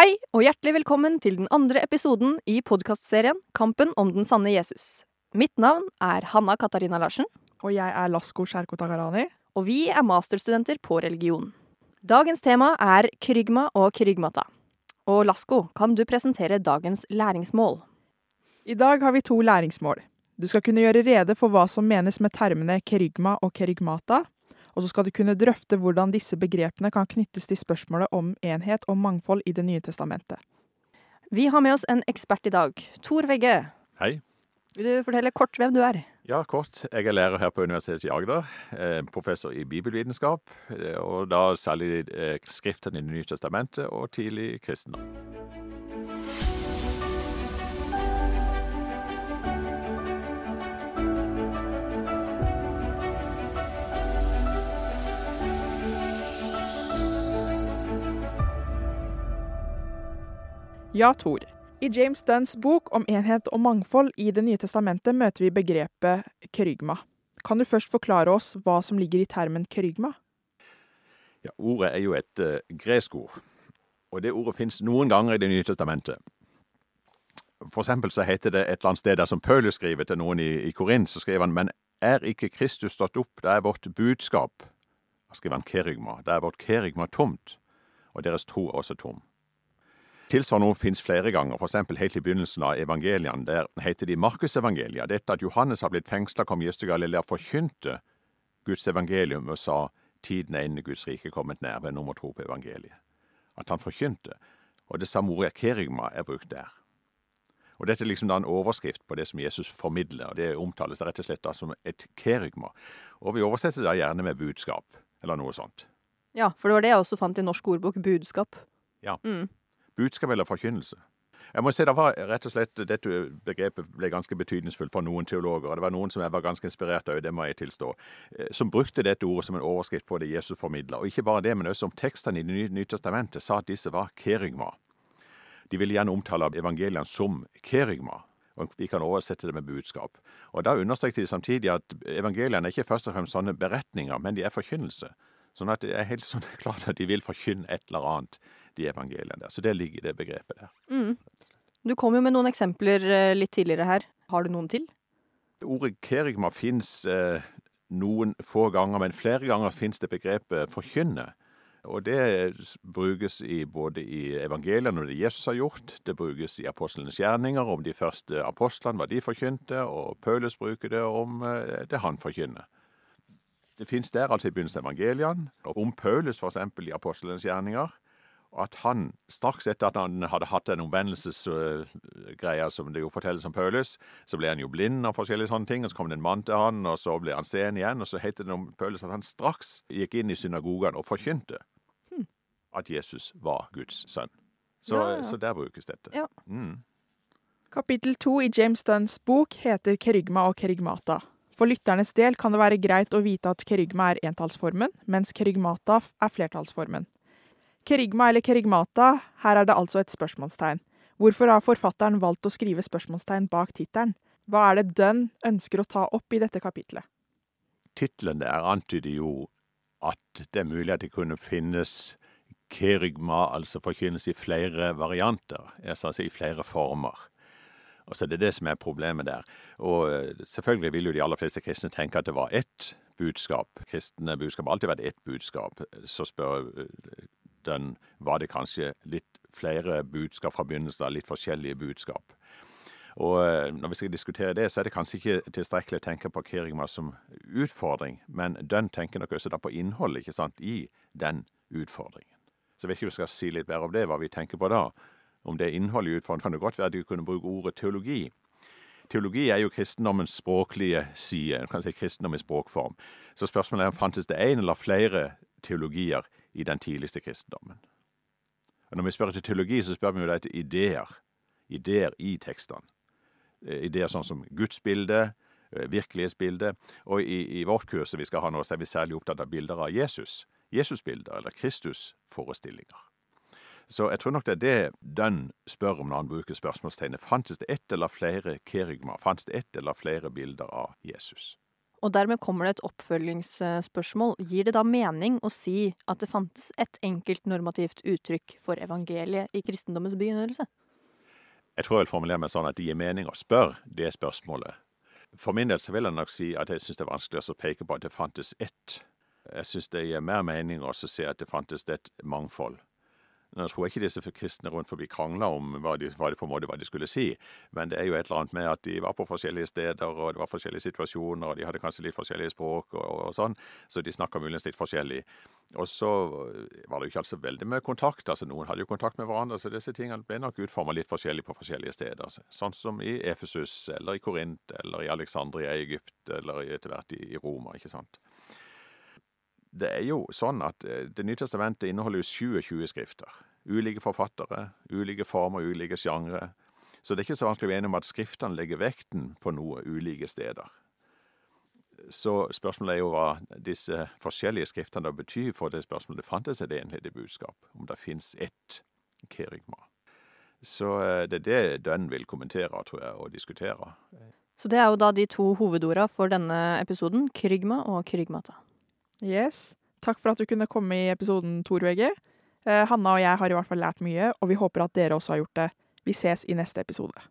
Hei, og hjertelig velkommen til den andre episoden i podkastserien Kampen om den sanne Jesus. Mitt navn er Hanna Katarina Larsen, Og jeg er Lasko Sherko Tagarani. og vi er masterstudenter på religion. Dagens tema er krygma og krygmata. Og Lasko, kan du presentere dagens læringsmål? I dag har vi to læringsmål. Du skal kunne gjøre rede for hva som menes med termene kerygma og kerygmata, og så skal du kunne drøfte hvordan disse begrepene kan knyttes til spørsmålet om enhet og mangfold i Det nye testamentet. Vi har med oss en ekspert i dag. Tor Vegge, Hei. vil du fortelle kort hvem du er? Ja, kort. Jeg er lærer her på Universitetet i Agder. eh, Professor i bibelvitenskap, eh, og da særlig eh, Skriften i Det nye testamentet og tidlig kristendom. Ja, Tor. I James Dunns bok om enhet og mangfold i Det nye testamentet møter vi begrepet kerygma. Kan du først forklare oss hva som ligger i termen kerygma? Ja, ordet er jo et uh, gresk ord, og det ordet fins noen ganger i Det nye testamentet. For eksempel så heter det et eller annet sted der som Paulus skriver til noen i, i Korint, så skriver han men er ikke Kristus stått opp, det er vårt budskap. Da skriver han kerygma, det er vårt kerygma tomt, og deres tro er også tom. Tilsvarende finnes flere ganger, f.eks. helt i begynnelsen av evangeliene. Der heter de Markusevangeliet. Dette at Johannes har blitt fengsla, kom til Galilea, forkynte Guds evangelium og sa tiden er inne, Guds rike kommet nær, ved nummer tro på evangeliet. At han forkynte. Og det samme ordet kerigma er brukt der. Og Dette er liksom da en overskrift på det som Jesus formidler, og det omtales rett og slett da som et kerigma. Og vi oversetter det gjerne med budskap, eller noe sånt. Ja, for det var det jeg også fant i Norsk ordbok, budskap. Ja. Mm. Budskap eller forkynnelse. Jeg må si det var rett og slett, Dette begrepet ble ganske betydningsfullt for noen teologer. og Det var noen som jeg var ganske inspirert av, det må jeg tilstå, eh, som brukte dette ordet som en overskrift på det Jesus formidla. Og ikke bare det, men også om tekstene i Det nye testamentet sa at disse var kerygma. De ville gjerne omtale evangeliene som kerygma. Og vi kan oversette det med budskap. Og Da understreket de samtidig at evangeliene er ikke først og fremst sånne beretninger, men de er forkynnelse. Sånn at det er helt sånn klart at de vil forkynne et eller annet, de evangeliene der. Så det ligger i det begrepet der. Mm. Du kom jo med noen eksempler eh, litt tidligere her. Har du noen til? Ordet kerigma fins eh, noen få ganger, men flere ganger fins det begrepet forkynne. Og det brukes i, både i evangeliene og det Jesus har gjort. Det brukes i apostlenes gjerninger om de første apostlene, hva de forkynte, og Paulus bruker det om eh, det han forkynner. Det fins der, altså i begynnelsen av evangeliene, om Paulus f.eks. i apostlenes gjerninger. At han straks etter at han hadde hatt en uh, som det jo fortelles om Paulus, så ble han jo blind og forskjellige sånne ting, og så kom det en mann til han, og så ble han seende igjen, og så het det om Paulus at han straks gikk inn i synagogen og forkynte at Jesus var Guds sønn. Så, Ja, ja. så der brukes dette. Ja. Mm. Kapittel to i James Dunns bok heter kerygma og kerygmata. For lytternes del kan det være greit å vite at kerygma er entallsformen, mens kerygmata er flertallsformen. Kerygma eller kerigmata, her er det altså et spørsmålstegn. Hvorfor har forfatteren valgt å skrive spørsmålstegn bak tittelen? Hva er det Dunn ønsker å ta opp i dette kapitlet? Tittelen der antyder jo at det er mulig at det kunne finnes kerygma, altså forkynnelse i flere varianter, altså i flere former. Og så det er det som er problemet der. Og eh, selvfølgelig vil jo de aller fleste kristne tenke at det var ett budskap. Kristne budskap har alltid vært ett budskap. Så spør eh, den var det kanskje litt flere budskap fra begynnelsen av, litt forskjellige budskap. Og eh, når vi skal diskutere det, så er det kanskje ikke tilstrekkelig å tenke på kerygma som utfordring, men den tenker nok også da på innholdet ikke sant, i den utfordringen. Så jeg vet ikke om vi skal si litt mer om det, hva vi tenker på da. Om det er innholdet i utfordringen, kan det godt være at vi kunne bruke ordet teologi. Teologi er jo kristendommens språklige side, du kan si kristendom i språkform. Så spørsmålet er om fantes det en eller flere teologier i den tidligste kristendommen. Og Når vi spør etter teologi, så spør vi jo etter ideer. Ideer i tekstene. Eh, Ideer sånn som gudsbilde, eh, virkelighetsbilde. Og i, i vårt kurs vi skal ha nå, så er vi særlig opptatt av bilder av Jesus. Jesusbilder, eller Kristusforestillinger. Så jeg tror nok det er det Dunn spør om når han bruker spørsmålstegnet. Fantes det ett eller flere kerygma? Fantes det ett eller flere bilder av Jesus? Og dermed kommer det et oppfølgingsspørsmål. Gir det da mening å si at det fantes et enkelt normativt uttrykk for evangeliet i kristendommens begynnelse? Jeg tror jeg vil formulere meg sånn at det gir mening å spørre det spørsmålet. For min del så vil jeg nok si at jeg syns det er vanskelig å peke på at det fantes ett. Jeg syns det gir mer mening å se at det fantes et mangfold. Nå tror jeg ikke disse kristne rundt forbi krangla om hva de, hva de, på en måte hva de skulle si, men det er jo et eller annet med at de var på forskjellige steder, og det var forskjellige situasjoner, og de hadde kanskje litt forskjellige språk og, og sånn, så de snakka muligens litt forskjellig. Og så var det jo ikke altså veldig mye kontakt, altså noen hadde jo kontakt med hverandre, så disse tingene ble nok utforma litt forskjellig på forskjellige steder. Sånn som i Efesus, eller i Korint, eller i Alexandria i Egypt, eller etter hvert i, i Roma, ikke sant det er jo sånn at eh, Det nye testamentet inneholder jo 27 skrifter. Ulike forfattere, ulike former, ulike sjangre. Så det er ikke så vanskelig å være enig om at skriftene legger vekten på noe ulike steder. Så spørsmålet er jo hva disse forskjellige skriftene da betyr for det spørsmålet. Det fantes et enhetlig budskap, om det fins ett kerygma. Så eh, det er det den vil kommentere, tror jeg, og diskutere. Så det er jo da de to hovedorda for denne episoden, krygma og krygmata. Yes. Takk for at du kunne komme i episoden, Tor VG. Eh, Hanna og jeg har i hvert fall lært mye, og vi håper at dere også har gjort det. Vi ses i neste episode.